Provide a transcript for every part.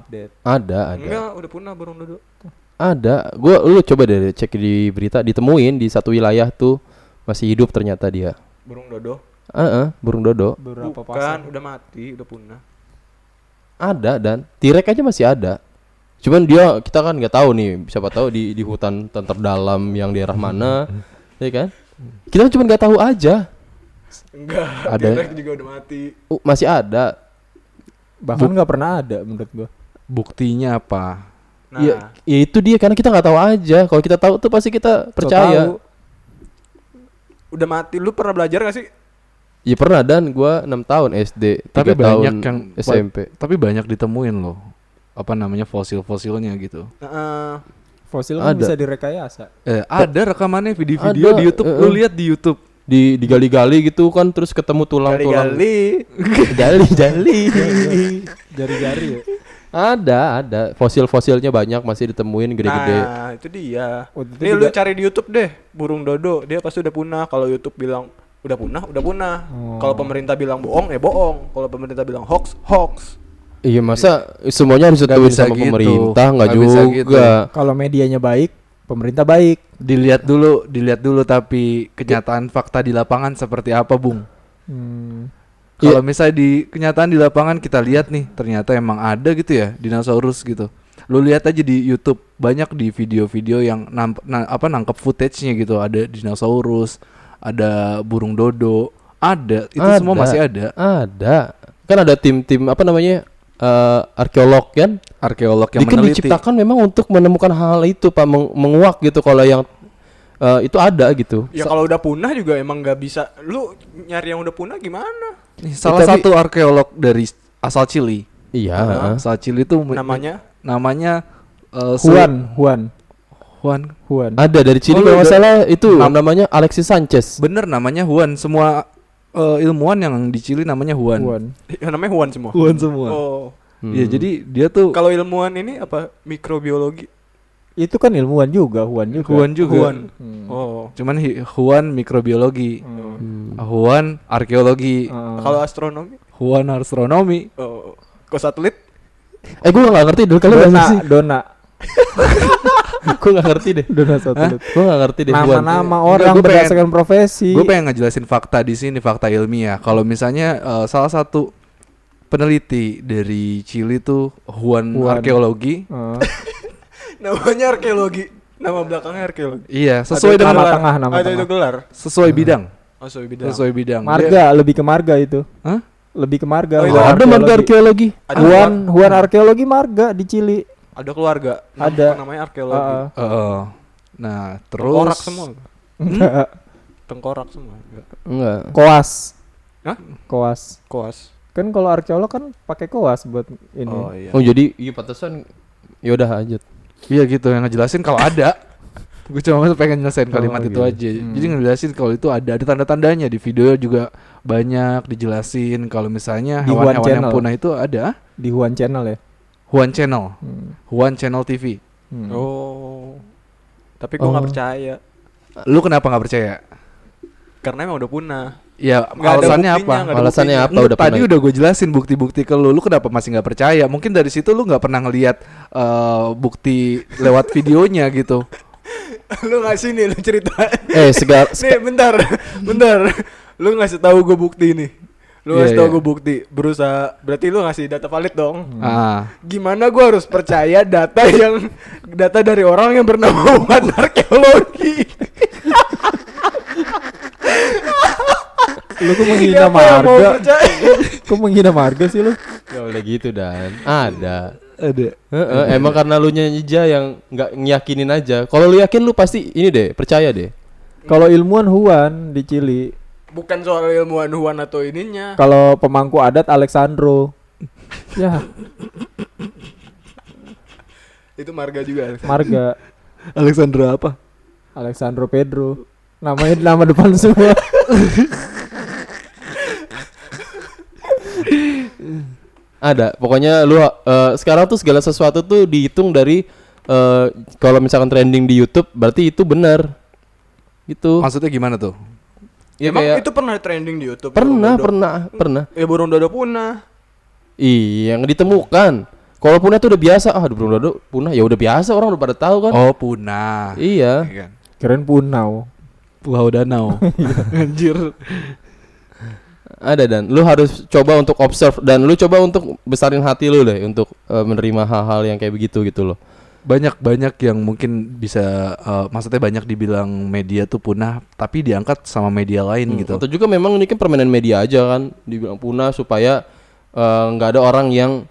update. Ada, ada. Enggak, udah punah burung dodo. Ada. Gua lu coba deh cek di berita ditemuin di satu wilayah tuh masih hidup ternyata dia. Burung dodo. Heeh, burung dodo. Beberapa Bukan, pasang. udah mati, udah punah. Ada dan tirek aja masih ada. Cuman dia kita kan nggak tahu nih, siapa tahu di di hutan ter- terdalam yang daerah mana, ya kan? Kita cuma nggak tahu aja. Enggak, Ada. Juga udah mati. Uh, masih ada. Bahkan nggak pernah ada menurut gua. Buktinya apa? Nah, Ya, ya itu dia karena kita nggak tahu aja. Kalau kita tahu tuh pasti kita percaya. tahu. udah mati. Lu pernah belajar gak sih? Ya pernah dan gua 6 tahun SD, Tapi 3 tahun banyak yang SMP. Tapi banyak ditemuin loh. Apa namanya fosil-fosilnya gitu. Heeh. Fosil kan Ada. bisa direkayasa. Eh, ada rekamannya video-video di YouTube. eh, Lu eh. lihat di YouTube. Di digali-gali gitu kan terus ketemu tulang-tulang. Gali-gali. Gali-gali. Jari-jari ya. Ada, ada. Fosil-fosilnya banyak masih ditemuin gede-gede. Nah, itu dia. Waktu itu Nih lu juga- cari di YouTube deh, burung dodo. Dia pasti udah punah. Kalau YouTube bilang udah punah, udah punah. Oh. Kalau pemerintah bilang bohong, eh bohong. Kalau pemerintah bilang hoax, hoax. Iya masa semuanya harus ditemuin bisa sama gitu. pemerintah nggak bisa juga. gitu. Kalau medianya baik, pemerintah baik. Dilihat dulu, dilihat dulu tapi kenyataan fakta di lapangan seperti apa, Bung? Hmm. Kalau misalnya di kenyataan di lapangan kita lihat nih, ternyata emang ada gitu ya dinosaurus gitu. Lu lihat aja di YouTube banyak di video-video yang namp- na- apa nangkep footage-nya gitu, ada dinosaurus, ada burung dodo, ada itu semua Ada. masih ada. Ada. Kan ada tim-tim apa namanya? eh, arkeolog kan? Arkeolog yang Dia kan meneliti. diciptakan memang untuk menemukan hal itu, Pak, meng- menguak gitu kalau yang eh, itu ada gitu. Ya kalau udah punah juga emang nggak bisa. Lu nyari yang udah punah gimana? Nih, salah tapi- satu arkeolog dari asal Chili. Iya. Asal Chili itu Namanya? namanya eh, Su- Juan, Juan, Juan. Juan. Ada dari Chili Oh, kalau nggak ada- salah itu Nam- namanya Alexis Sanchez. Bener namanya Juan. Semua eh, ilmuwan yang di Chili namanya Juan. Juan. Ya, namanya Juan semua. Juan semua. Oh. Iya, Hmm. jadi dia tuh Kalau ilmuwan ini apa? Mikrobiologi. Itu kan ilmuwan juga, Juan juga. Juan juga. Juan. Hmm. Oh. Cuman Juan mikrobiologi, Hmm. Hmm. Juan arkeologi, Ah. Kalau astronomi? Juan astronomi. Oh. Kok satelit? Eh gue gak ngerti dulu kalian Dona, sih. Dona, Gue gak ngerti deh. Dona satelit. Gue gak ngerti deh. Nama-nama orang gua pengen- berdasarkan profesi. Gue pengen ngejelasin fakta di sini, fakta ilmiah. Kalau misalnya eh, salah satu peneliti dari Chili tuh Juan, Juan. arkeologi. Ah. Namanya arkeologi. Nama belakangnya arkeologi. Iya, sesuai Ada dengan nama gelar. tengah, nama Ada itu tengah. gelar. sesuai bidang, Oh, sesuai bidang. sesuai bidang. Marga, lebih ke marga itu. Hah? Lebih ke marga. Oh, itu Ada marga arkeologi. Ada Juan, Juan arkeologi marga di Chili. Ada keluarga. Ada. Namanya arkeologi. Ah. Heeh. nah, terus Tengkorak semua. Enggak. Tengkorak semua. Enggak. Enggak. Koas. Hah? Koas. Koas. Kan kalau arkeolog kan pakai koas buat ini. Oh iya. Oh jadi iya pantesan ya udah lanjut. Iya gitu yang ngejelasin kalau ada. Gue cuma pengen nyelesain kalimat Oh, itu gitu. aja. Hmm. Jadi ngejelasin kalau itu ada ada tanda-tandanya di video juga banyak dijelasin kalau misalnya hewan-hewan yang punah itu ada Di Juan Channel ya. One Channel, Hmm. One Channel TV. Hmm. Oh. Tapi gua nggak Oh. percaya. Lu kenapa nggak percaya? Karena emang udah punah. Ya ada alasannya buktinya, apa? Alasannya buktinya. apa Lu udah tadi pernah? udah gue jelasin bukti-bukti ke lu, lu kenapa masih nggak percaya? Mungkin dari situ lu nggak pernah ngelihat eh, bukti lewat videonya gitu. lu ngasih nih lu cerita. Eh segar nih bentar. bentar. Lu ngasih tahu gue bukti nih. Lu Iya, ngasih tahu iya. gue bukti. Berusaha. Berarti lu ngasih data valid dong. Ah, Gimana gua harus percaya data yang data dari orang yang bernama Wan arkeologi? Lu kok menghina mau marga? Kok menghina marga sih lu? Gak boleh gitu dan ada. ada. Heeh, emang karena lu nyanyi aja yang nggak ngiyakinin aja. Kalau lu yakin lu pasti ini deh, percaya deh. Kalau ilmuwan Juan di Chili, Bukan soal ilmuwan Huan atau ininya. kalau pemangku adat Alexandro. ya, Itu marga juga. marga Alexandra apa? Alexandro Pedro. Namanya nama depan semua. Ada. Pokoknya lu eh, sekarang tuh segala sesuatu tuh dihitung dari eh, kalau misalkan trending di YouTube berarti itu benar. Gitu. Maksudnya gimana tuh? Ya Emang kayak itu pernah trending di YouTube? pernah, burung dodo? pernah, pernah. Ya burung dodo punah. Iya, yang ditemukan. Kalau punah tuh udah biasa, ah burung dodo punah ya udah biasa orang udah pada tahu kan. Oh, punah. Iya. Iya kan? Keren punau. Pulau Danau. Anjir. Ada dan lu harus coba untuk observe dan lu coba untuk besarin hati lu deh untuk eh, menerima hal-hal yang kayak begitu gitu loh. banyak banyak yang mungkin bisa eh, maksudnya banyak dibilang media tuh punah tapi diangkat sama media lain Hmm, gitu. Atau juga memang ini kan permainan media aja kan dibilang punah supaya eh, nggak ada orang yang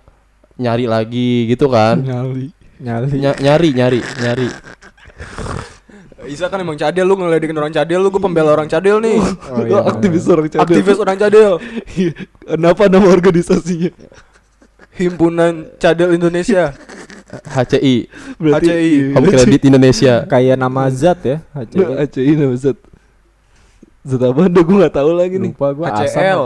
nyari lagi gitu kan. Nyali. Nyali. Ny- nyari nyari nyari. Isa kan emang cadel lu ngeledekin orang cadel lu gue pembela orang cadel nih. Oh, iya. aktivis orang cadel. Aktivis orang cadel. Kenapa nama organisasinya? Himpunan Cadel Indonesia. HCI HCI. Home Credit Indonesia. Kayak nama zat ya. HCI. HCI nama Zat. Zat apa? Udah gue gak tahu lagi nih. Lupa gua HCL.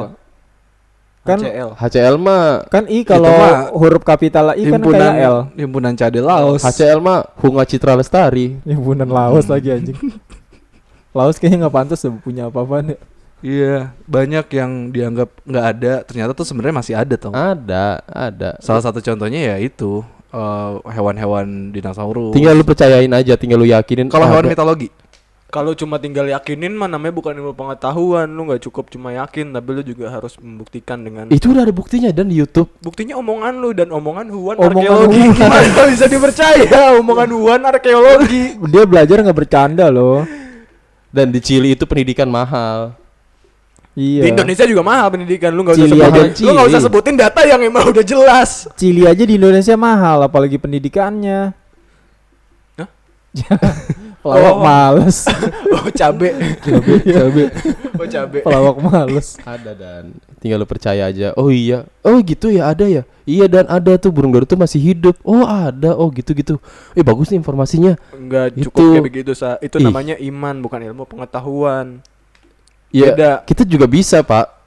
Kan HCL. HCL mah kan I kalau mah huruf kapital I kan himpunan kayak L. himpunan cadel Laos. HCL mah Hunga Citra Lestari. Himpunan Laos lagi anjing. Laos kayaknya nggak pantas deh punya apa-apa nih. Iya, banyak yang dianggap nggak ada, ternyata tuh sebenarnya masih ada tau. Ada, ada. Salah satu contohnya ya itu eh, hewan-hewan dinosaurus. Tinggal lu percayain aja, tinggal lu yakinin. kalau hewan mitologi. Kalau cuma tinggal yakinin mah namanya bukan ilmu pengetahuan. Lu nggak cukup cuma yakin, tapi lu juga harus membuktikan dengan itu udah ada buktinya dan di YouTube. buktinya omongan lu dan omongan Huan Omongan arkeologi. Huan. Gimana bisa dipercaya omongan Huan arkeologi? Dia belajar nggak bercanda loh. Dan di Chili itu pendidikan mahal. Iya. Di Indonesia juga mahal pendidikan. Lu nggak usah sebutin. aja. Lu nggak usah sebutin data yang emang udah jelas. Cili aja di Indonesia mahal, apalagi pendidikannya. Hah? Pelawak Oh. males. Oh cabe. cabe, cabe. Oh cabe. Pelawak males. Ada dan tinggal lu percaya aja. Oh iya. Oh gitu ya ada ya. Iya dan ada tuh burung dodo tuh masih hidup. Oh ada. Oh gitu-gitu. Eh bagus nih informasinya. Enggak Itu- cukup kayak begitu sa. Itu Ih. namanya iman bukan ilmu pengetahuan. Ya Beda. kita juga bisa pak.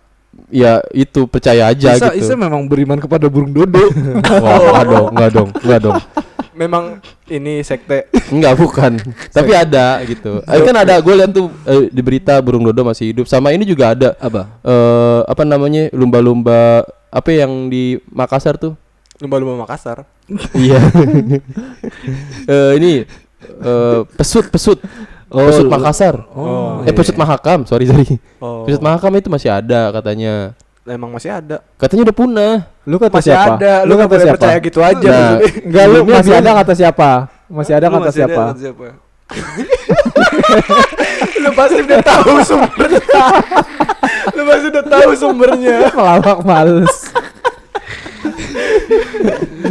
Ya itu percaya aja Isa, gitu. Isa memang beriman kepada burung dodo. Wah enggak dong, enggak dong, enggak dong. Memang ini sekte. Enggak bukan. Tapi ada gitu. Eh, kan ada gue lihat tuh eh, di berita burung dodo masih hidup. Sama ini juga ada Apa? eh apa namanya lumba-lumba apa yang di Makassar tuh? Lumba-lumba Makassar. Iya. Eh ini eh pesut pesut. Pesut Makassar. Oh, eh pesut Mahakam, sorry sorry. Oh. Pesut Mahakam itu masih ada katanya. Emang masih ada. Katanya udah punah. Lu kata Masih siapa? ada. Lu nggak kata siapa? percaya gitu aja. Nah. Enggak lu masih ada kata siapa? Masih ada Lu kata masih ada siapa? kata siapa? lu pasti udah tahu sumbernya. lu pasti udah tahu sumbernya. Pelawak males.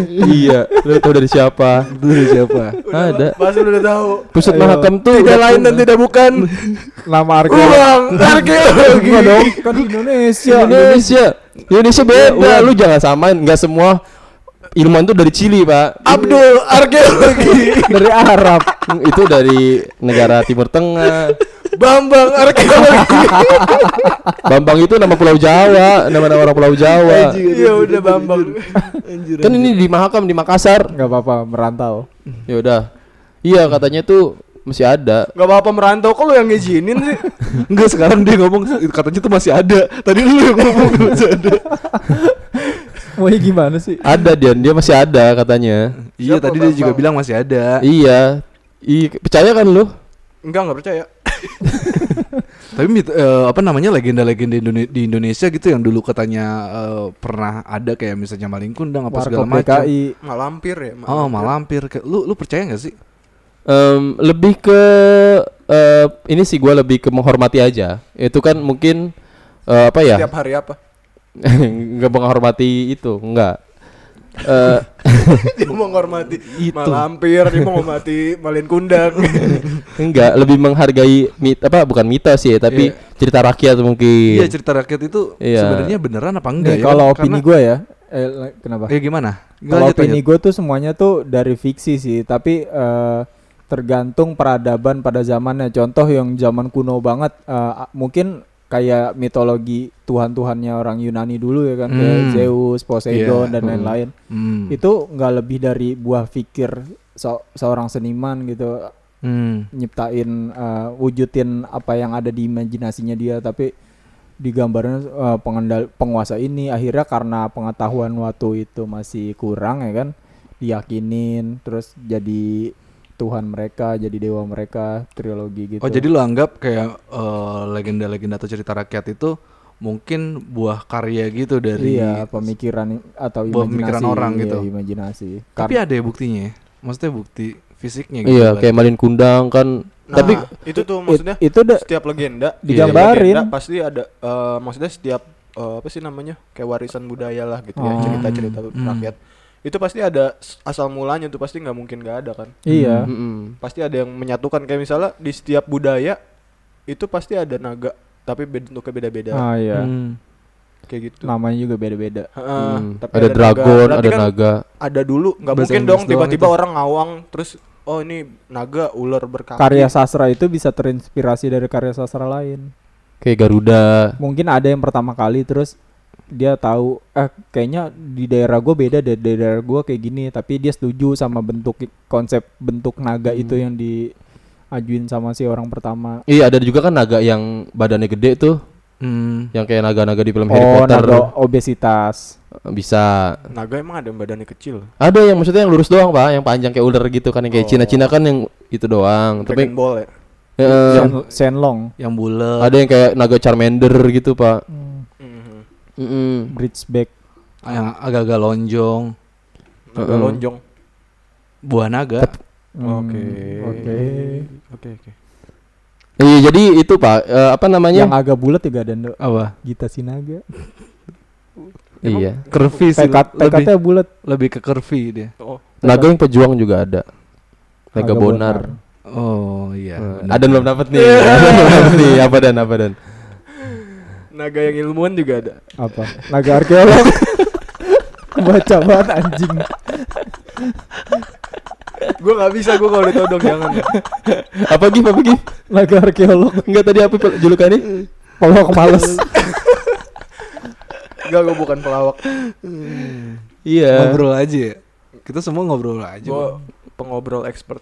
Iya, lu tahu dari siapa? Dari siapa? ada. Pasti udah tahu. Ayo. Mahakam tuh Tidak udah lain dan tidak bukan Nama arkeolog. uang arkeologi. Enggak dong, kan Indonesia. Indonesia. Indonesia beda. Lu jangan samain. Enggak semua ilmuwan tuh dari Chili, Pak. Abdul arkeologi. Dari Arab. Itu dari negara Timur Tengah. Bambang arkeologi. Bambang itu nama Pulau Jawa, nama-nama orang Pulau Jawa. Iya udah Bambang. Kan ini di Mahakam di Makassar. Enggak apa-apa, merantau. Ya udah. Iya, katanya tuh masih ada. Gak apa-apa merantau kok lu yang ngizinin sih. Enggak sekarang dia ngomong katanya tuh masih ada. Tadi lu yang ngomong masih ada. Mau gimana sih? Ada dia, dia masih ada katanya. Iya, Siapa tadi dia juga bilang masih ada. Iya. Iya, percaya kan lu? Enggak enggak percaya. Tapi mit- eh, apa namanya legenda-legenda Indone- di Indonesia gitu yang dulu katanya eh, pernah ada kayak misalnya maling kundang apa segala macam. Malampir ya. Oh, malampir. Lu lu percaya nggak sih? Em, lebih ke eh, ini sih gua lebih ke menghormati aja. Itu kan mungkin eh, apa ya? Tiap hari apa? nggak menghormati itu, enggak. Eh, Dia mau menghormati Itu. malampir, dia mau menghormati malin kundang. enggak, lebih menghargai mit apa bukan mitos sih, tapi Iya. cerita rakyat mungkin. Iya, cerita rakyat itu Iya. sebenarnya beneran apa enggak Nih, ya? kalau opini gue ya, eh, kenapa? Eh gimana? Kalau opini gue tuh semuanya tuh dari fiksi sih, tapi eh, tergantung peradaban pada zamannya. Contoh yang zaman kuno banget, eh, a- mungkin kayak mitologi tuhan-tuhannya orang Yunani dulu ya kan, kayak Hmm. Zeus, Poseidon Iya, dan hmm. lain-lain. Hmm. Itu nggak lebih dari buah pikir se- seorang seniman gitu, Hmm. nyiptain, eh, wujudin apa yang ada di imajinasinya dia. Tapi digambarnya eh, pengendal penguasa ini akhirnya karena pengetahuan waktu itu masih kurang ya kan diyakinin terus jadi Tuhan mereka jadi dewa mereka trilogi gitu Oh jadi lu anggap kayak eh, legenda-legenda atau cerita rakyat itu mungkin buah karya gitu dari iya pemikiran atau Buah imajinasi pemikiran orang iya, gitu. imajinasi Tapi ada ya buktinya ya? Maksudnya bukti fisiknya gitu Iya, kan? kayak Malin Kundang kan. Nah, Tapi itu tuh it- maksudnya itu udah setiap legenda Digambarin. legenda pasti ada eh, maksudnya setiap eh, apa sih namanya kayak warisan budaya lah gitu ya Oh. cerita-cerita Hmm. rakyat itu pasti ada asal mulanya tuh pasti nggak mungkin nggak ada kan? Iya. Mm-mm. pasti ada yang menyatukan. Kayak misalnya di setiap budaya itu pasti ada naga tapi bentuknya beda-beda. Ah iya. Hmm. kayak gitu. Namanya juga beda-beda. Heeh, Hmm. tapi Ada dragon, Berarti ada kan naga. ada dulu. Nggak mungkin Inggris dong tiba-tiba orang ngawang terus oh ini naga ular berkaki. Karya sastra itu bisa terinspirasi dari karya sastra lain. Kayak Garuda. mungkin ada yang pertama kali terus dia tahu eh kayaknya di daerah gue beda dari daerah gue kayak gini tapi dia setuju sama bentuk konsep bentuk naga itu yang diajuin sama si orang pertama Iya, ada juga kan naga yang badannya gede tuh, Hmm. yang kayak naga-naga di film Harry oh Potter. naga obesitas Bisa. naga emang ada yang badannya kecil Ada yang maksudnya yang lurus doang, Pak, yang panjang kayak ular gitu kan, yang kayak Oh. Cina-Cina kan yang itu doang. Tapi Dragon Ball ya eh, Shen- Shenlong Yang bulat. ada yang kayak naga Charmander gitu, Pak. Mhm. Mm-mm. Bridgeback Yang agak-agak lonjong. naga Heeh. lonjong Buah naga. Hmm, Oke. oke oke oke Iya, jadi itu, Pak, eh, apa namanya? yang agak bulat juga ada. Apa? Gita Sinaga Iya. Curvy sih. Pekat lebih, bulat lebih ke curvy dia. oh Naga yang pejuang juga ada. Naga Naga Bonar. Oh iya. Eh, benar. ada belum dapat nih. Ada belum dapat nih. Apa dan apa dan? Naga yang ilmuwan juga ada apa naga arkeolog baca banget anjing gue nggak bisa gue kalau ditodong jangan Apa gif? Apa gif? naga arkeolog Enggak tadi apa julukannya? pelawak males Enggak gue bukan pelawak Iya. Ngobrol aja ya. Kita semua ngobrol aja. gue pengobrol expert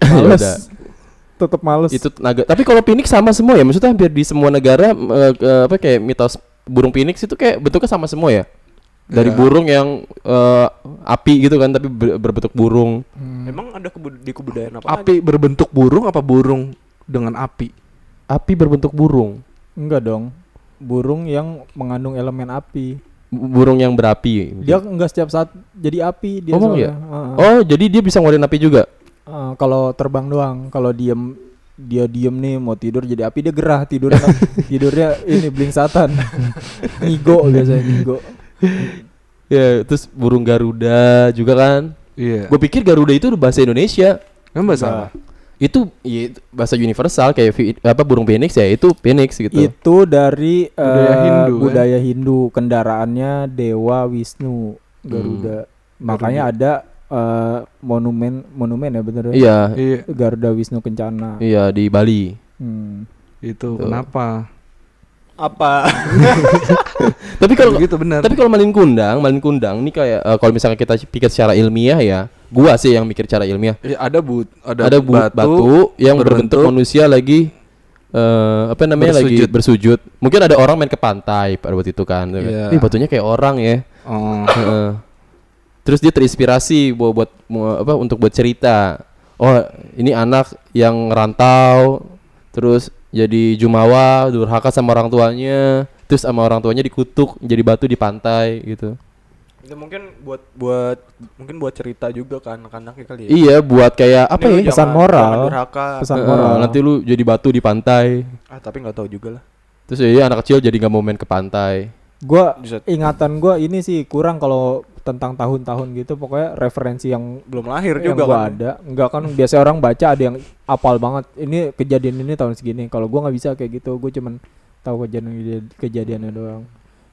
males tetep males Itu naga. Tapi kalau Phoenix sama semua ya. Maksudnya hampir di semua negara eh, eh, apa kayak mitos burung Phoenix itu kayak bentuknya sama semua ya. Dari Iya. burung yang eh, api gitu kan tapi ber- berbentuk burung. Hmm. emang ada di kebudayaan apa Api berbentuk burung apa burung dengan api? Api berbentuk burung. enggak dong burung yang mengandung elemen api Bu- Burung yang berapi. dia enggak setiap saat jadi api dia Oh, soalnya. ya? Heeh. Oh, jadi dia bisa ngeluarin api juga. Eh, kalau terbang doang kalau diem dia diem nih mau tidur jadi api dia gerah tidurnya tidurnya ini blingsatan ngigo biasanya ngigo Ya, terus burung Garuda juga kan. Iya. Gue pikir Garuda itu bahasa Indonesia. Kan bahasa apa? Itu ya, itu bahasa universal kayak vi- apa burung phoenix ya itu phoenix gitu. itu dari eh, Budaya Hindu, kan? budaya Hindu kendaraannya dewa Wisnu Garuda makanya ada eh, monumen monumen ya bener ya Iya, Iya. Garuda Wisnu Kencana iya di Bali. Hmm. Itu Tuh. kenapa? apa Tapi kalau Begitu benar. tapi kalau malin kundang, malin kundang ini kayak eh, kalau misalnya kita pikir secara ilmiah ya, gua sih yang mikir secara ilmiah. Iya, ada but ada, Ada, bu- batu, yang berbentuk, manusia lagi eh apa namanya lagi Bersujud. bersujud. Mungkin ada orang main ke pantai pada waktu itu kan. Ih, batunya kayak orang ya. Oh. Heeh. Terus dia terinspirasi buat buat mau- apa untuk buat cerita. Oh, ini anak yang rantau terus jadi jumawa, durhaka sama orang tuanya, terus sama orang tuanya dikutuk jadi batu di pantai gitu. itu mungkin buat buat mungkin buat cerita juga ke anak-anaknya kali ya Iya, buat kayak apa Ini ya? pesan jangan- moral. jangan durhaka. pesan Heeh, moral nanti lu jadi batu di pantai. ah tapi nggak tahu juga lah Terus ya anak kecil jadi nggak mau main ke pantai. gua ingatan gua ini sih kurang kalau tentang tahun-tahun gitu pokoknya referensi yang belum lahir yang juga gua kan ada. Enggak kan biasa orang baca ada yang apal banget. Ini kejadian ini tahun segini. Kalau gua nggak bisa kayak gitu gue cuman tahu kejadian kejadiannya doang.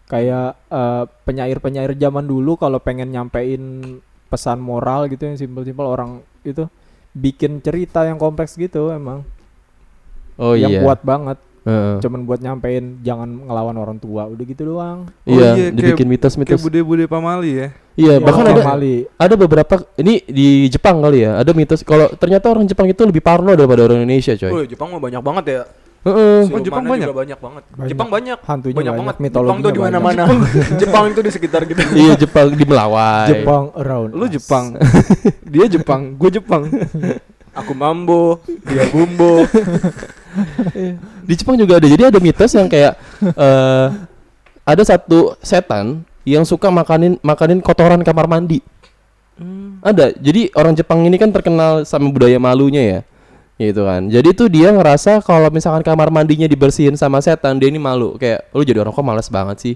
Kayak eh, penyair-penyair zaman dulu kalau pengen nyampein pesan moral gitu yang simpel-simpel orang itu bikin cerita yang kompleks gitu emang. Oh yang iya. kuat banget Heeh. cuman buat nyampein jangan ngelawan orang tua udah gitu doang Oh iya, iya, dibikin Kayak mitos-mitos. bude-bude pamali ya. Iya, bahkan Orang ada Mali. ada beberapa ini di Jepang kali ya ada mitos kalau ternyata orang Jepang itu lebih parno daripada orang Indonesia coy Oh, Jepang mah banyak banget ya Heeh. Oh, Jepang banyak? juga banyak banget. Banyak. Jepang banyak. Hantunya banyak, banyak, banget. mitologinya Jepang tuh di mana-mana. Jepang itu di sekitar kita. Iya Jepang di Melawai. Jepang around. Lu us. Jepang. Dia Jepang, gue Jepang. Aku mambo, dia bumbo. Di Jepang juga ada. Jadi ada mitos yang kayak eh ada satu setan yang suka makanin makanin kotoran kamar mandi. Ada. Jadi orang Jepang ini kan terkenal sama budaya malunya ya. Gitu kan. Jadi tuh dia ngerasa kalau misalkan kamar mandinya dibersihin sama setan, dia ini malu. Kayak lu jadi orang kok males banget sih.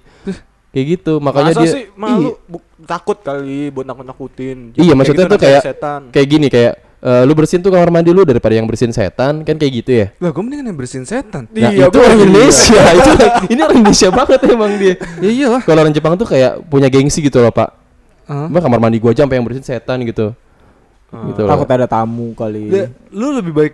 Kayak gitu. Makanya Masa dia sih malu Bu- takut kali buat nakut-nakutin. Iya, Kayak maksudnya gitu tuh kayak- setan. kayak gini kayak eh, lu bersihin tuh kamar mandi lu daripada yang bersihin setan kan kayak gitu ya. Lah, gue mendingan yang bersihin setan. Nah, Iya, itu gua- orang Indonesia. itu ini orang Indonesia banget emang dia. Ya iyalah. Kalau orang Jepang tuh kayak punya gengsi gitu loh, Pak. Hah? Mbak kamar mandi gua aja sampai yang bersihin setan gitu. Gitu loh. Takut ada tamu kali. Ya, lu lebih baik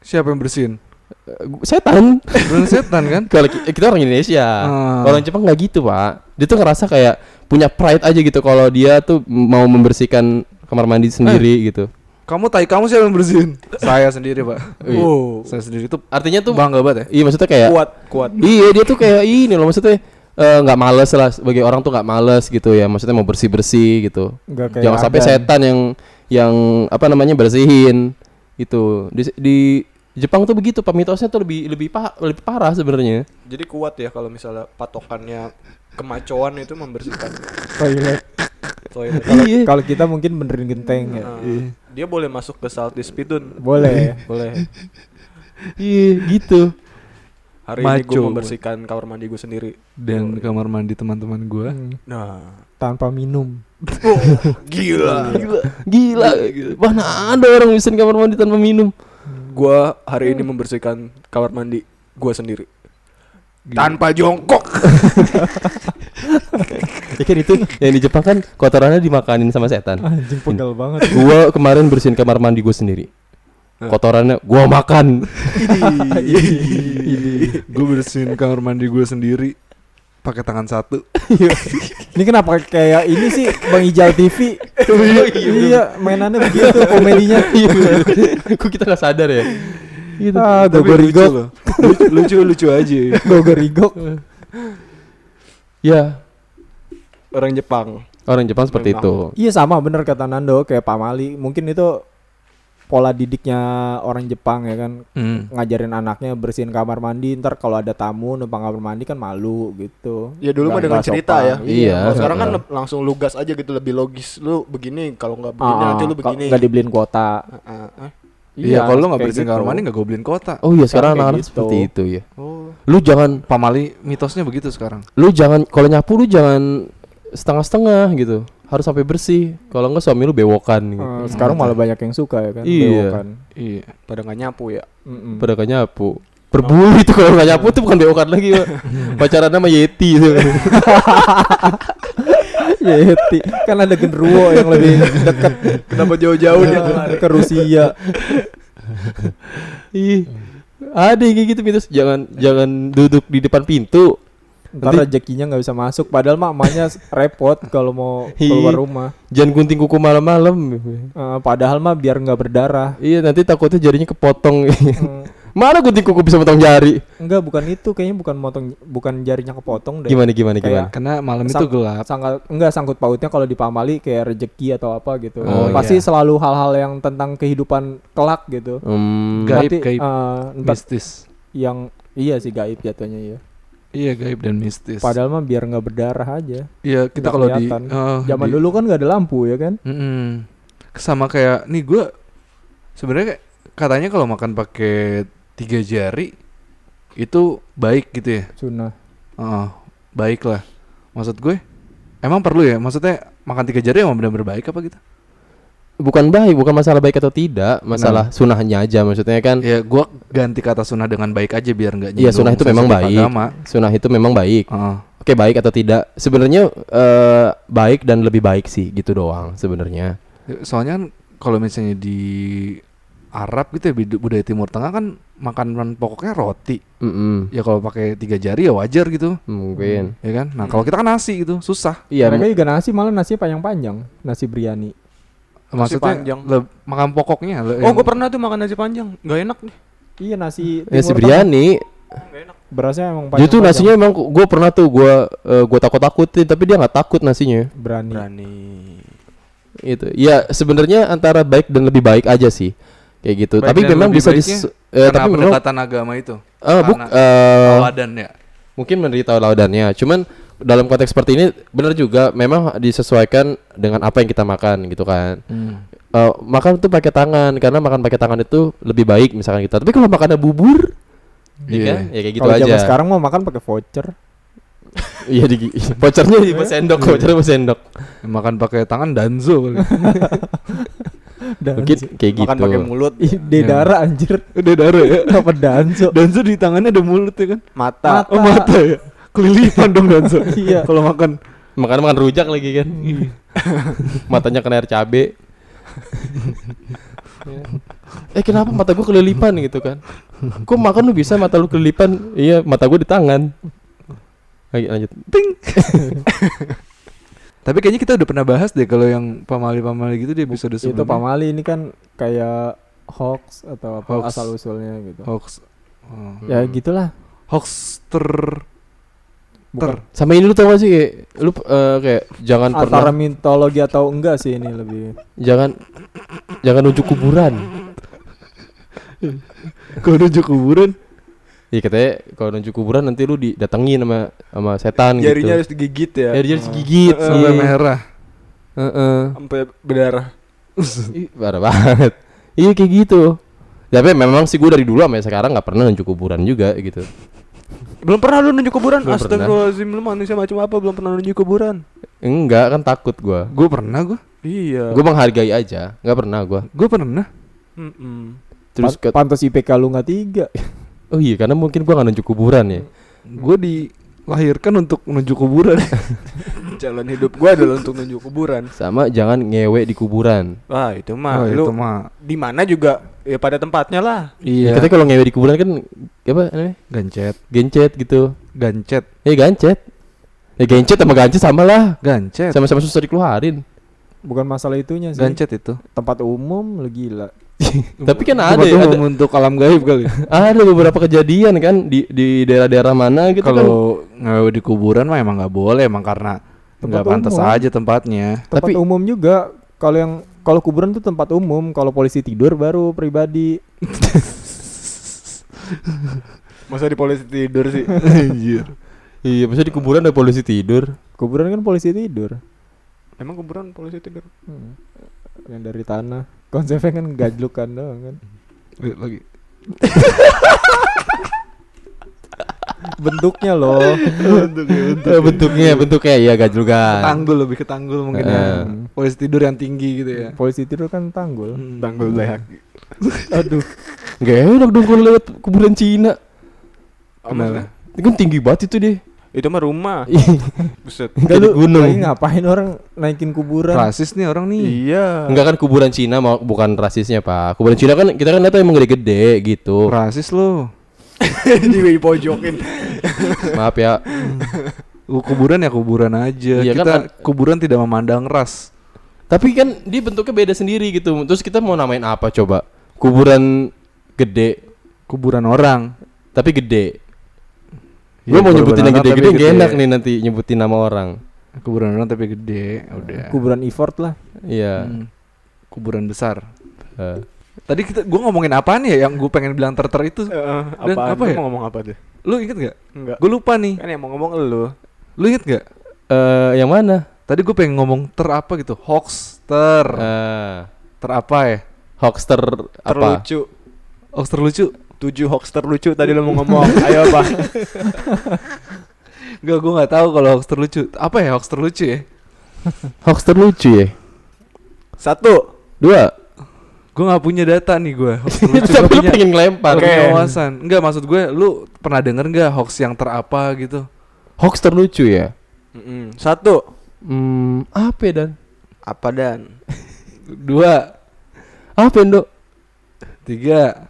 siapa yang bersihin? Eh, setan. Bukan setan kan? Kalau ki- kita orang Indonesia. Ah. Orang Jepang nggak gitu, Pak. Dia tuh ngerasa kayak punya pride aja gitu kalau dia tuh mau membersihkan kamar mandi sendiri gitu. Kamu tai kamu siapa yang bersihin? Saya sendiri, Pak. Iya. Wow. Saya sendiri tuh Artinya tuh bangga banget ya. Iya maksudnya kayak Kuat, kuat. Iya dia tuh kayak ini loh maksudnya eh, nggak males lah sebagai orang tuh nggak males gitu ya maksudnya mau bersih bersih gitu Nggak kayak jangan sampai setan yang yang apa namanya bersihin gitu di, di Jepang tuh begitu pak mitosnya tuh lebih lebih pa- lebih parah sebenarnya Jadi kuat ya kalau misalnya patokannya kemacoan itu membersihkan toilet. toilet. Kalau Iya. kalau kita mungkin benerin genteng ya. Dia boleh masuk ke salty spidun. Boleh. Boleh. iya gitu Hari ini gue Maco. membersihkan kamar mandi gue sendiri. Dan kamar mandi teman-teman gua. Hmm, Nah, Tanpa minum. gila. gila gila mana ada orang bisa kamar mandi tanpa minum Gua hari ini membersihkan kamar mandi gue sendiri. Tanpa jongkok. ya kan itu yang di Jepang kan kotorannya dimakanin sama setan Anjing pegal banget. gua kemarin bersihin kamar mandi gue sendiri kotorannya gua makan gue bersihin kamar mandi gue sendiri pakai tangan satu. Ini kenapa kayak ini sih Bang Ijal TV? iya, mainannya begitu komedinya. Kok kita nggak sadar ya? Gitu. Ah, Tapi gogor lucu. Lucu, aja. gogor rigok. Ya, Orang Jepang. orang Jepang seperti Memang. itu. Iya sama bener kata Nando kayak Pak Mali. Mungkin itu pola didiknya orang Jepang ya kan Hmm. ngajarin anaknya bersihin kamar mandi ntar kalau ada tamu numpang kamar mandi kan malu gitu Ya dulu mah dengan cerita sopan. ya. Iya. Kalau sekarang kan le- langsung lugas aja gitu lebih logis. Lu begini kalau nggak Ah, begini nanti lu begini. nggak dibeliin kuota Ah, ah, ah. Iya, kalau lu nggak bersihin gitu. kamar mandi nggak gue beliin kota. Oh iya, sekarang anak-anak gitu. seperti itu ya. Oh. Lu jangan Pamali mitosnya begitu sekarang. lu jangan kalau nyapu lu jangan setengah-setengah gitu. Harus sampai bersih. Kalau enggak suami lu bewokan gitu. Eh, sekarang malah banyak yang suka ya kan Iya. bewokan. Iya. Pada nggak nyapu ya. Mm-mm. Pada gak nyapu. Berbulu itu kalau nggak nyapu tuh bukan bewokan lagi, Pak. Pacaran sama Yeti itu. Yeti kan ada genderuwo yang lebih dekat Kenapa jauh-jauh dia ke Rusia Ih. Ada yang kayak gitu mitos. Jangan jangan duduk di depan pintu. Ntar Nanti- rezekinya nggak bisa masuk padahal mak emaknya repot kalau mau Iya. keluar rumah Jangan gunting kuku malam-malam. Eh, padahal mah biar nggak berdarah Iya, nanti takutnya jarinya kepotong. Hmm, Mana gunting kuku bisa potong jari? enggak bukan itu kayaknya bukan motong bukan jarinya kepotong deh Gimana gimana Kayak- gimana? Karena malam itu gelap. sangkal enggak sangkut pautnya kalau di pamali kayak rezeki atau apa gitu Oh, pasti iya. selalu hal-hal yang tentang kehidupan kelak gitu Hmm, Gaib, Nanti, gaib. ntar Mistis. yang iya sih gaib jatuhnya ya Iya gaib dan mistis. padahal mah biar nggak berdarah aja. Iya kita kalau di eh, zaman di- dulu kan nggak ada lampu ya kan? Mm-mm. sama kayak nih gue sebenarnya katanya kalau makan pakai tiga jari itu baik gitu ya? Sunnah. Heeh, baik lah. Maksud gue emang perlu ya? Maksudnya makan tiga jari emang benar-benar baik apa gitu bukan baik, bukan masalah baik atau tidak, masalah sunahnya aja maksudnya kan. ya gue ganti kata sunnah dengan baik aja biar nggak Iya, sunnah itu memang baik. agama. Sunah itu memang baik. Heeh. Oke, baik atau tidak? Sebenarnya eh, baik dan lebih baik sih, gitu doang sebenarnya. soalnya kan kalau misalnya di Arab gitu ya bud- budaya Timur Tengah kan makanan pokoknya roti Mm-mm, ya kalau pakai tiga jari ya wajar gitu mungkin. ya kan nah kalau kita kan nasi gitu susah Iya, mereka juga nasi malah nasi panjang-panjang nasi biryani maksudnya panjang. le- makan pokoknya le- Oh, gue pernah tuh makan nasi panjang. Nggak enak nih. Iya nasi si Timur biryani. Berasnya emang Dia tuh nasinya emang gue pernah tuh gue gue takut takutin tapi dia nggak takut nasinya. berani. Berani. Itu. Ya sebenarnya antara baik dan lebih baik aja sih. Kayak gitu. Baik tapi memang bisa dis eh, Karena tapi memang pendekatan agama itu. eh, buk, Karena eh, Tawadan ya. mungkin menderita laudannya. Cuman dalam konteks seperti ini benar juga memang disesuaikan dengan apa yang kita makan gitu kan. Eh, makan tuh pakai tangan karena makan pakai tangan itu lebih baik misalkan kita. Tapi kalau makannya bubur, Iya. iya kan? Ya kayak gitu Kalau aja. zaman sekarang mau makan pakai voucher. Iya di vouchernya di sendok, vouchernya di sendok. Makan pakai tangan danzo kali. Dan Mungkin kayak gitu. Makan pakai mulut. Ih, Dedara anjir. Udah darah ya. Apa danso? Danzo di tangannya ada mulut ya kan? Mata. Oh mata ya. Kelilipan dong danzo. Iya. Kalau makan Makan makan rujak lagi kan. Matanya kena air cabe. eh kenapa mata gua kelilipan gitu kan? Kok makan lu bisa mata lu kelilipan? Iya, mata gua di tangan. Lagi lanjut. Tapi kayaknya kita udah pernah bahas deh kalau yang pamali-pamali gitu di episode Itu sebelumnya. pamali ini kan kayak hoax atau apa Hoax. asal usulnya gitu. Hoax. Oh. Ya gitulah. Hoax ter Bukan Sama ini lu tau gak sih kayak lu eh, kayak jangan antara pernah mitologi atau enggak sih ini lebih. jangan jangan nunjuk kuburan. Kau nunjuk kuburan. Iya katanya kalau nunjuk kuburan nanti lu didatengin sama sama setan Jarinya gitu. harus digigit ya. Ya dia harus digigit. Sampai iya. merah. Heeh. Sampai berdarah. Ih, parah banget. Iya kayak gitu. Tapi memang sih gue dari dulu sampai sekarang nggak pernah nunjuk kuburan juga gitu. Belum pernah lu nunjuk kuburan? Belum. Astagfirullahaladzim lu manusia macam apa belum pernah nunjuk kuburan? Enggak kan takut gue. Gue pernah gue. Iya. Gue menghargai aja. Nggak pernah gue. Gue pernah. Mm-mm. Terus Pan- ke, pantas IPK lu nggak tiga. oh iya karena mungkin gue nggak nunjuk kuburan ya. Gue dilahirkan untuk menuju kuburan. Jalan hidup gua adalah untuk nunjuk kuburan. Sama jangan ngewe di kuburan. Wah, itu mah oh, lu itu mah. di mana juga ya pada tempatnya lah. Iya. Katanya kalau ngewe di kuburan kan apa namanya? Gancet. Gencet gitu. Gancet. Eh gancet. Ya gencet sama gancet sama lah. Gancet. Sama-sama susah dikeluarin. Bukan masalah itunya sih. Gancet itu. Tempat umum lu gila. Tapi kan ada ya, ada, umum untuk alam gaib kali. ada beberapa kejadian kan di di daerah-daerah mana gitu kan. Kalau ngewe di kuburan mah emang nggak boleh emang karena Tempat nggak pantas umum. aja tempatnya. Tempat Tapi- umum juga. Kalau yang kalau kuburan tuh tempat umum, kalau polisi tidur baru pribadi. Masa di polisi tidur sih? Anjir. Iya, bisa di kuburan ada polisi tidur. Kuburan kan polisi tidur. Emang kuburan polisi tidur? Hmm. Yang dari tanah. Konsepnya kan gajlukan doang kan. Lagi. Bentuknya loh. Eh, bentuknya, bentuknya ya gajlugan. Tanggul lebih ke tanggul mungkin ya. Eh. Polisi tidur yang tinggi gitu ya. polisi tidur kan tanggul. Hmm. Tanggul leak. Aduh. Gak enak dong kalau lewat kuburan Cina. Oh? Itu kan tinggi banget itu deh. Itu mah rumah. Buset. Enggak lu gunung. lagi ngapain orang naikin kuburan? Rasis nih orang nih. Iya. Enggak kan kuburan Cina mau bukan rasisnya, Pak. Kuburan Cina kan kita kan lihat emang gede-gede gitu. Rasis lo. di pojokin. Maaf ya. Kuburan ya kuburan aja. Iya kan Kita ad- kuburan tidak memandang ras. Tapi kan dia bentuknya beda sendiri gitu. Terus kita mau namain apa coba? Kuburan gede, Kuburan orang. tapi gede. Iya, Gue mau kuburan nyebutin yang gede-gede gede. enak nih nanti nyebutin nama orang. Kuburan orang tapi gede. Udah. Kuburan effort lah. Iya. Hmm. Kuburan besar. Eh, Tadi kita gua ngomongin apaan ya yang gue pengen bilang ter-ter itu? Dan apaan? apa Lu ya? mau ngomong apa tuh? Lu inget gak? Enggak. Gue lupa nih. Kan yang mau ngomong lu. Lu inget gak? eh, yang mana? Tadi gue pengen ngomong ter apa gitu. Hoax ter. Eh, Ter apa ya? hoaxter apa? Terlucu. Hoax terlucu. Tujuh hoax terlucu tadi lu mau ngomong. Ayo apa? Enggak, gue nggak tahu kalau hoax terlucu. Apa ya hoax terlucu ya? Hoaxter lucu ya. Satu. Dua. Gue nggak punya data nih gue. Hoax terlucu. Tapi Gua lu punya, pengen ngelempar. wawasan. Enggak maksud gue, lu pernah denger nggak hoax yang ter apa gitu? Hoaxter lucu ya. Mm-mm. Satu. Hmm, apa ya, dan? Apa dan? Dua, Apa Indo? tiga.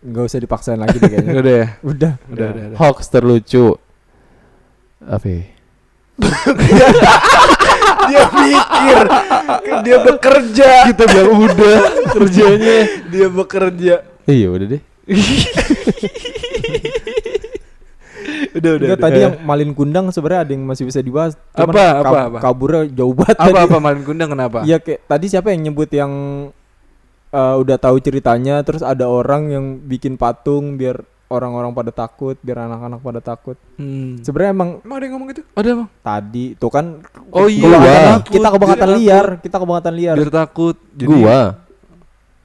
Enggak usah dipaksain lagi deh kayaknya. Udah ya. Udah. Udah, udah, udah. Hoaxter lucu. Apa? Ya? Dia pikir. Dia bekerja. Kita bilang udah kerjanya. Dia bekerja. Iya udah deh. udah udah. Udah. tadi yang Malin Kundang sebenarnya ada yang masih bisa dibahas. Cuman Apa, apa, kab- apa? Kaburnya jauh banget apa tadi. apa malin kundang kenapa? Iya kayak tadi siapa yang nyebut yang eh, udah tahu ceritanya terus ada orang yang bikin patung biar orang-orang pada takut, biar anak-anak pada takut. Hmm. Sebenarnya emang Emang ada yang ngomong gitu? Ada bang. tadi tuh kan Oh iya. Wah. kita kebangatan liar, kita kebangatan liar. Biar takut. Jadi, Gua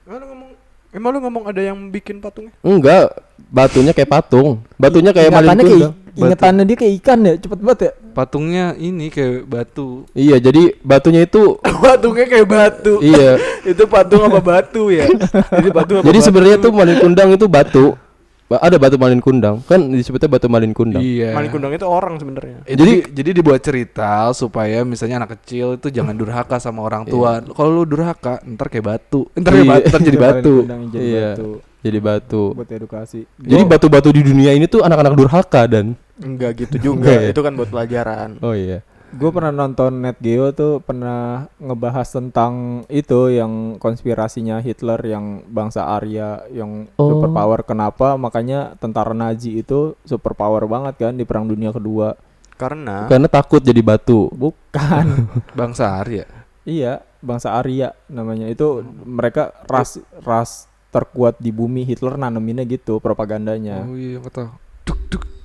Emang lu ngomong Emang lu ngomong ada yang bikin patungnya? enggak, batunya kayak patung. Batunya kayak malin Ingatannya kayak ingetannya dia kayak ikan ya, cepet banget ya. patungnya ini kayak batu. Iya, jadi batunya itu Patungnya kayak batu. iya. itu patung apa batu ya? Jadi patung apa Jadi sebenarnya tuh malin kundang itu batu. Ba- Ada batu malin kundang. Kan disebutnya batu malin kundang. Iya. Malin kundang itu orang sebenarnya. Eh, jadi jadi dibuat cerita supaya misalnya anak kecil itu jangan durhaka sama orang tua. Kalau lu durhaka, ntar kayak batu. Ntar kayak Iya. batu, ntar jadi batu. Jadi Iya. batu Jadi batu. buat edukasi. Jadi batu-batu di dunia ini tuh anak-anak durhaka dan Enggak gitu juga. Ya? Itu kan buat pelajaran. Oh iya. Gue pernah nonton Net Geo tuh pernah ngebahas tentang itu yang konspirasinya Hitler yang bangsa Arya yang Oh. superpower kenapa makanya tentara Nazi itu superpower banget kan di Perang Dunia Kedua. Karena Karena takut jadi batu. Bukan. Bangsa Arya. iya, bangsa Arya namanya. Itu mereka ras ras terkuat di bumi Hitler naneminnya gitu propagandanya. Oh iya, kata.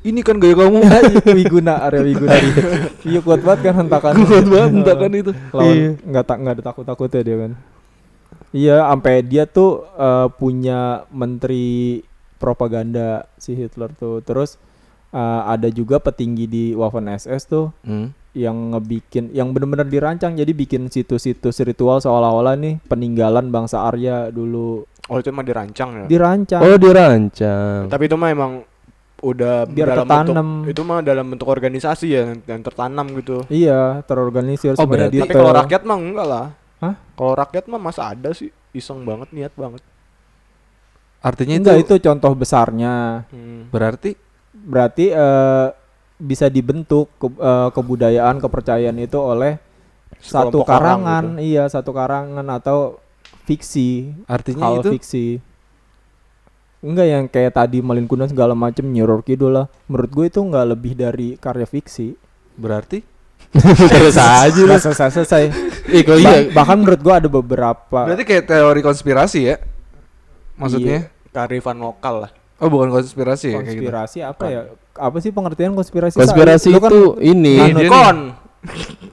Ini kan gaya kamu. Wiguna Arya Wiguna. iya kuat banget kan hentakannya. Kuat banget hentakan itu. lawan Iya. nggak tak nggak ada takut takutnya dia kan iya sampai dia tuh eh, punya menteri propaganda si Hitler tuh terus eh, ada juga petinggi di Waffen SS tuh Hmm. yang ngebikin yang bener-bener dirancang jadi bikin situs-situs ritual seolah-olah nih peninggalan bangsa Arya dulu oh itu emang dirancang ya. dirancang Oh, dirancang. Tapi itu mah emang udah Biar dalam ketanam. bentuk itu mah dalam bentuk organisasi ya yang, yang tertanam gitu. iya terorganisir Oh, semuanya berarti- Tapi kalau rakyat mah enggak lah. Hah? Kalau rakyat mah masa ada sih iseng banget niat banget. Artinya enggak itu, itu contoh besarnya Hmm. berarti berarti eh, bisa dibentuk ke- eh, kebudayaan kepercayaan itu oleh satu Sekelompok orang karangan gitu. iya satu karangan atau fiksi artinya hal itu fiksi enggak yang kayak tadi Malin Kundang segala macem nyiror kidul lah menurut gue itu enggak lebih dari karya fiksi berarti Terus aja. Nggak selesai selesai kalau iya. Bah- bahkan menurut gue ada beberapa berarti kayak teori konspirasi ya? Maksudnya? Kearifan lokal lah. Oh, bukan konspirasi ya kayak gitu. konspirasi apa ya apa sih pengertian konspirasi Konspirasi kan itu ini. Iya, dia Kon.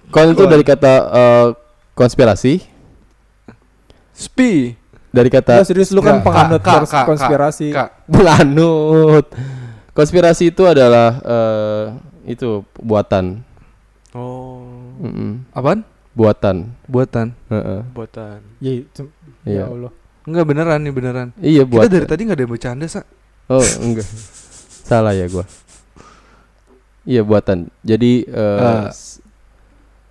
Kon itu dari kata eh, konspirasi, Spi. Dari kata Nggak, serius lu kan penganut Kak, Kak, konspirasi Kak. Belanut. Konspirasi itu adalah eh, itu buatan. Oh, Mm-mm. Apaan? Buatan. Buatan. Heeh. buatan. Iya, cum- Iya. ya Allah. Enggak beneran nih beneran. Iya Kita buatan. dari tadi nggak ada yang bercanda, Sa. Oh enggak. Salah ya gua. Iya buatan. Jadi s-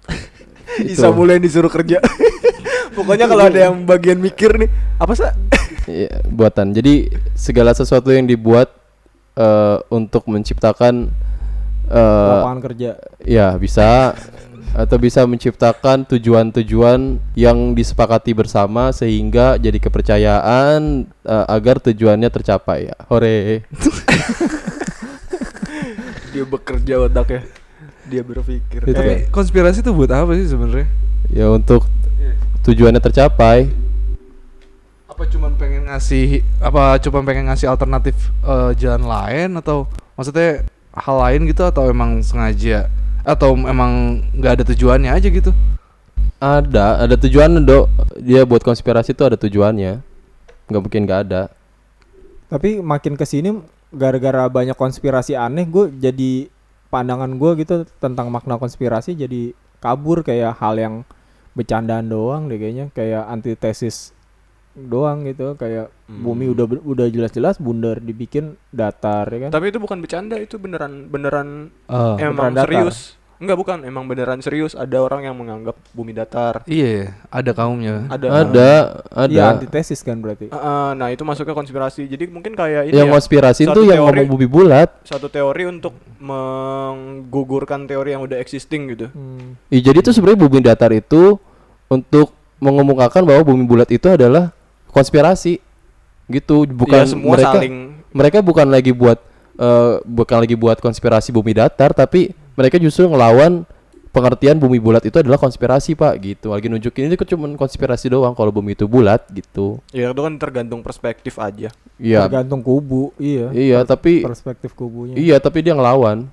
itu. Isa mulai disuruh kerja. Pokoknya kalau ada yang bagian mikir nih, apa sih? Iya, buatan. Jadi segala sesuatu yang dibuat eh, untuk menciptakan eh, lapangan kerja ya bisa atau bisa menciptakan tujuan-tujuan yang disepakati bersama sehingga jadi kepercayaan eh, agar tujuannya tercapai ya. Hore. Dia bekerja otaknya. Dia berpikir. Itu. Tapi konspirasi itu buat apa sih sebenarnya? Ya untuk tujuannya tercapai. Apa cuman pengen ngasih apa cuma pengen ngasih alternatif eh, jalan lain atau maksudnya hal lain gitu atau emang sengaja atau emang nggak ada tujuannya aja gitu? Ada, ada tujuan dok. Dia buat konspirasi itu ada tujuannya. Nggak mungkin nggak ada. tapi makin ke sini gara-gara banyak konspirasi aneh gue jadi pandangan gue gitu tentang makna konspirasi jadi kabur kayak hal yang bercandaan doang deh kayaknya. Kayak antitesis doang gitu. Kayak bumi udah udah jelas-jelas bundar dibikin datar ya kan? Tapi itu bukan bercanda, itu beneran beneran Oh. emang beneran serius. Enggak bukan, emang beneran serius. Ada orang yang menganggap bumi datar. Iya, ya, ada kaumnya. Ada. Ada, ada. Iya antitesis kan berarti eh, nah itu masuknya konspirasi. Jadi mungkin kayak ini yang ya, konspirasi itu yang ngomong bumi bulat. satu teori untuk menggugurkan teori yang udah existing gitu. Hmm. Ih, jadi itu sebenarnya bumi datar itu untuk mengemukakan bahwa bumi bulat itu adalah konspirasi. Gitu, bukan Iya, semua mereka saling mereka bukan lagi buat eh, bukan lagi buat konspirasi bumi datar tapi mereka justru ngelawan pengertian bumi bulat itu adalah konspirasi pak gitu lagi nunjukin ini cuma konspirasi doang kalau bumi itu bulat gitu ya itu kan tergantung perspektif aja. iya Tergantung kubu, iya. iya tapi Perspektif kubunya. iya tapi dia ngelawan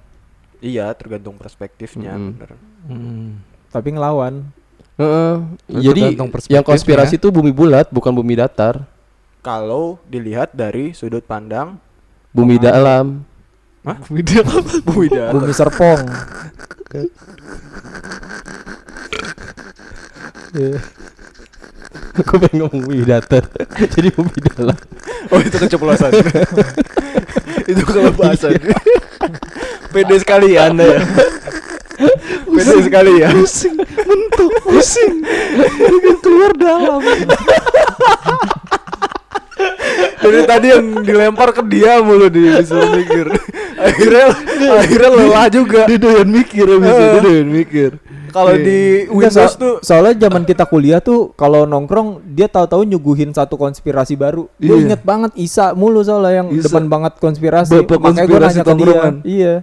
Iya, tergantung perspektifnya, Mm-mm. bener. Hmm. Tapi ngelawan. Heeh. Itu jadi yang konspirasi itu bumi bulat bukan bumi datar Kalau dilihat dari sudut pandang bumi dalam Hah? Bumi Serpong. Iya. Gue pengen ngomong bumi datar jadi bumi dalam Oh, itu keceplosan. itu kelepasan. Pede sekali ya Anda ya. Pede sekali ya. pusing mentuk pusing keluar dalam Dari tadi yang dilempar ke dia mulu di disuruh mikir. Akhirnya akhirnya lelah juga. dia doyan mikir abis itu dia doyan mikir Kalau Oke. di Enggak, Windows tuh soalnya zaman kita kuliah tuh kalau nongkrong dia tahu-tahu nyuguhin satu konspirasi baru. Gue Iya. inget banget Isa mulu soalnya yang depan banget konspirasi. Makanya gue nanya ke dia. Iya.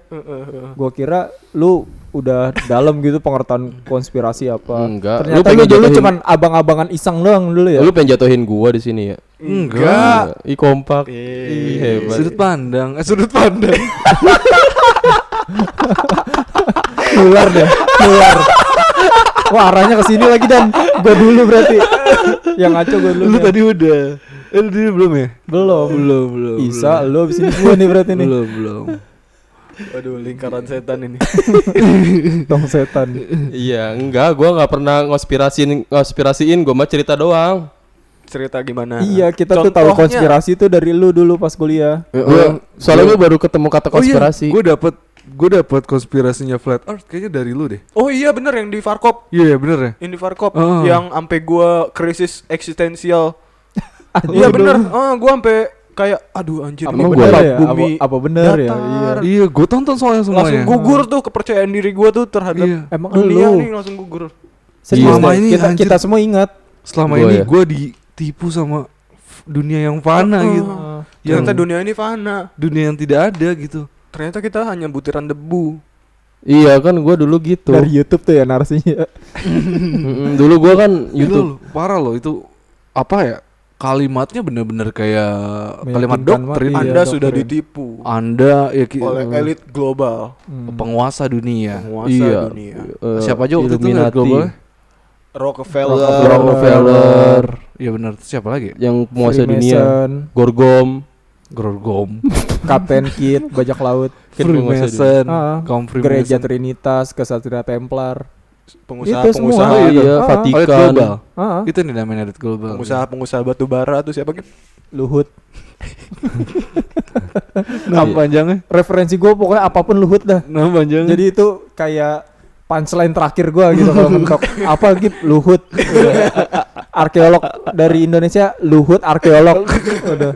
Gue kira lu udah dalam gitu pengertian konspirasi apa. Enggak. Lu Ternyata lu, pengen dulu jatuhin- cuman abang-abangan iseng doang dulu ya. lu pengen jatuhin gua di sini ya enggak Ih kompak Iya. Ih hebat sudut pandang eh sudut pandang keluar deh, keluar. Wah arahnya ke sini lagi dan gue dulu berarti. Yang ngaco gue dulu. lu tadi udah eh lu tadi belum ya belum. belum belum Isa, lu abis ini gue nih berarti nih. belum belum Waduh, lingkaran setan ini. Tong setan. Iya, enggak, gua nggak pernah ngospirasiin ngospirasiin, gua mah cerita doang. Cerita gimana? Iya, kita tuh tahu Contohnya. konspirasi tuh dari lu dulu pas kuliah. Gua soalnya gua- gua baru ketemu kata konspirasi. gue dapet gue dapet konspirasinya flat earth kayaknya dari lu deh Oh iya bener yang di Farkop. iya yeah, bener ya Yang di Farkop Oh. yang ampe gua krisis eksistensial. Iya bener. Ah, gua ampe kayak aduh anjir Apa ini bener ya? bumi Apa, apa bener ya? datar. Iya. iya gue tonton soalnya semuanya langsung gugur tuh kepercayaan diri gua tuh terhadap Iya. Emang dunia lu nih langsung gugur. serius Selama ini, kita anjir. kita semua ingat. selama Gua ini ya. gue ditipu sama dunia yang fana Ah, gitu Ah. yang Ternyata dunia ini fana. dunia yang tidak ada gitu Ternyata kita hanya butiran debu. Iya kan gua dulu gitu. Dari YouTube tuh ya narasinya. Dulu gua kan itu YouTube. parah loh itu apa ya kalimatnya bener-bener kayak kalimat Meyakinkan doktrin banget. Iya, Anda sudah doktrin. ditipu anda ya oleh elit global, Hmm. penguasa dunia penguasa Iya. dunia. Eh, siapa aja waktu itu elit global Rockefeller, Rockefeller. ya benar siapa lagi Yang penguasa dunia. Freemason, Gorgom. Gorgom Kapten Kid, bajak laut, Freemason Ah, kaum Gereja Freemason Trinitas, Kesatria Templar. Pengusaha-pengusaha. Ah, iya, Ah, Vatikan. global. Ah, itu nih namanya elit global. Pengusaha-pengusaha batu bara tuh siapa gitu? Luhut. nama panjangnya? Referensi gue pokoknya apa pun Luhut dah. nama panjangnya? Jadi itu kayak punchline terakhir gua gitu kalau mentok. Apa gitu? Luhut. Arkeolog dari Indonesia Luhut arkeolog. Udah